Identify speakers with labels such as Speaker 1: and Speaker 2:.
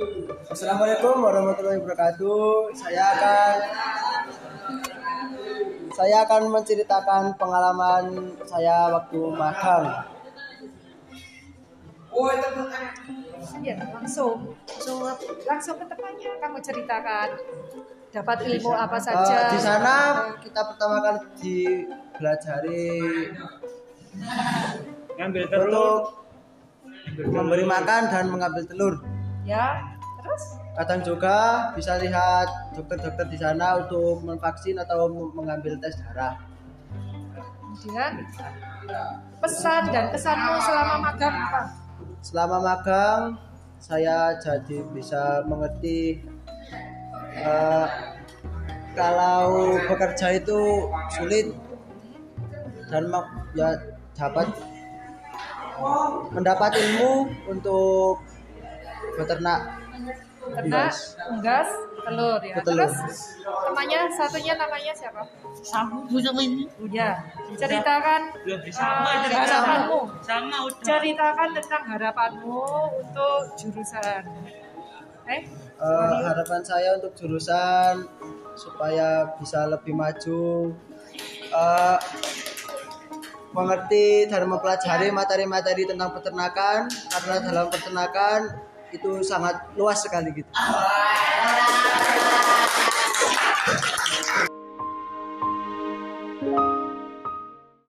Speaker 1: Assalamualaikum warahmatullahi wabarakatuh. Saya akan saya akan menceritakan pengalaman saya waktu magang.
Speaker 2: Ya, langsung, langsung, langsung ke tempatnya. Kamu ceritakan dapat ilmu apa
Speaker 1: Eh,
Speaker 2: saja.
Speaker 1: di sana kita pertama kali dipelajari
Speaker 3: ngambil telur
Speaker 1: untuk memberi makan dan mengambil telur.
Speaker 2: Ya, terus?
Speaker 1: Kadang juga bisa lihat dokter-dokter di sana untuk memvaksin atau mengambil tes darah.
Speaker 2: Kemudian pesan dan kesanmu selama magang apa?
Speaker 1: Selama magang saya jadi bisa mengerti eh, kalau bekerja itu sulit dan ya dapat mendapat ilmu untuk beternak
Speaker 2: Ternak,
Speaker 1: Unggas.
Speaker 2: telur ya.
Speaker 1: Betelur.
Speaker 2: Terus namanya satunya namanya siapa?
Speaker 3: sama busuk ini
Speaker 2: Uya. Ceritakan uh,
Speaker 3: sama
Speaker 2: harapanmu.
Speaker 3: sama udah
Speaker 2: Ceritakan tentang harapanmu untuk jurusan. Eh,
Speaker 1: Eh, harapan saya untuk jurusan supaya bisa lebih maju eh, mengerti dan mempelajari materi-materi tentang peternakan karena dalam peternakan itu sangat luas sekali gitu.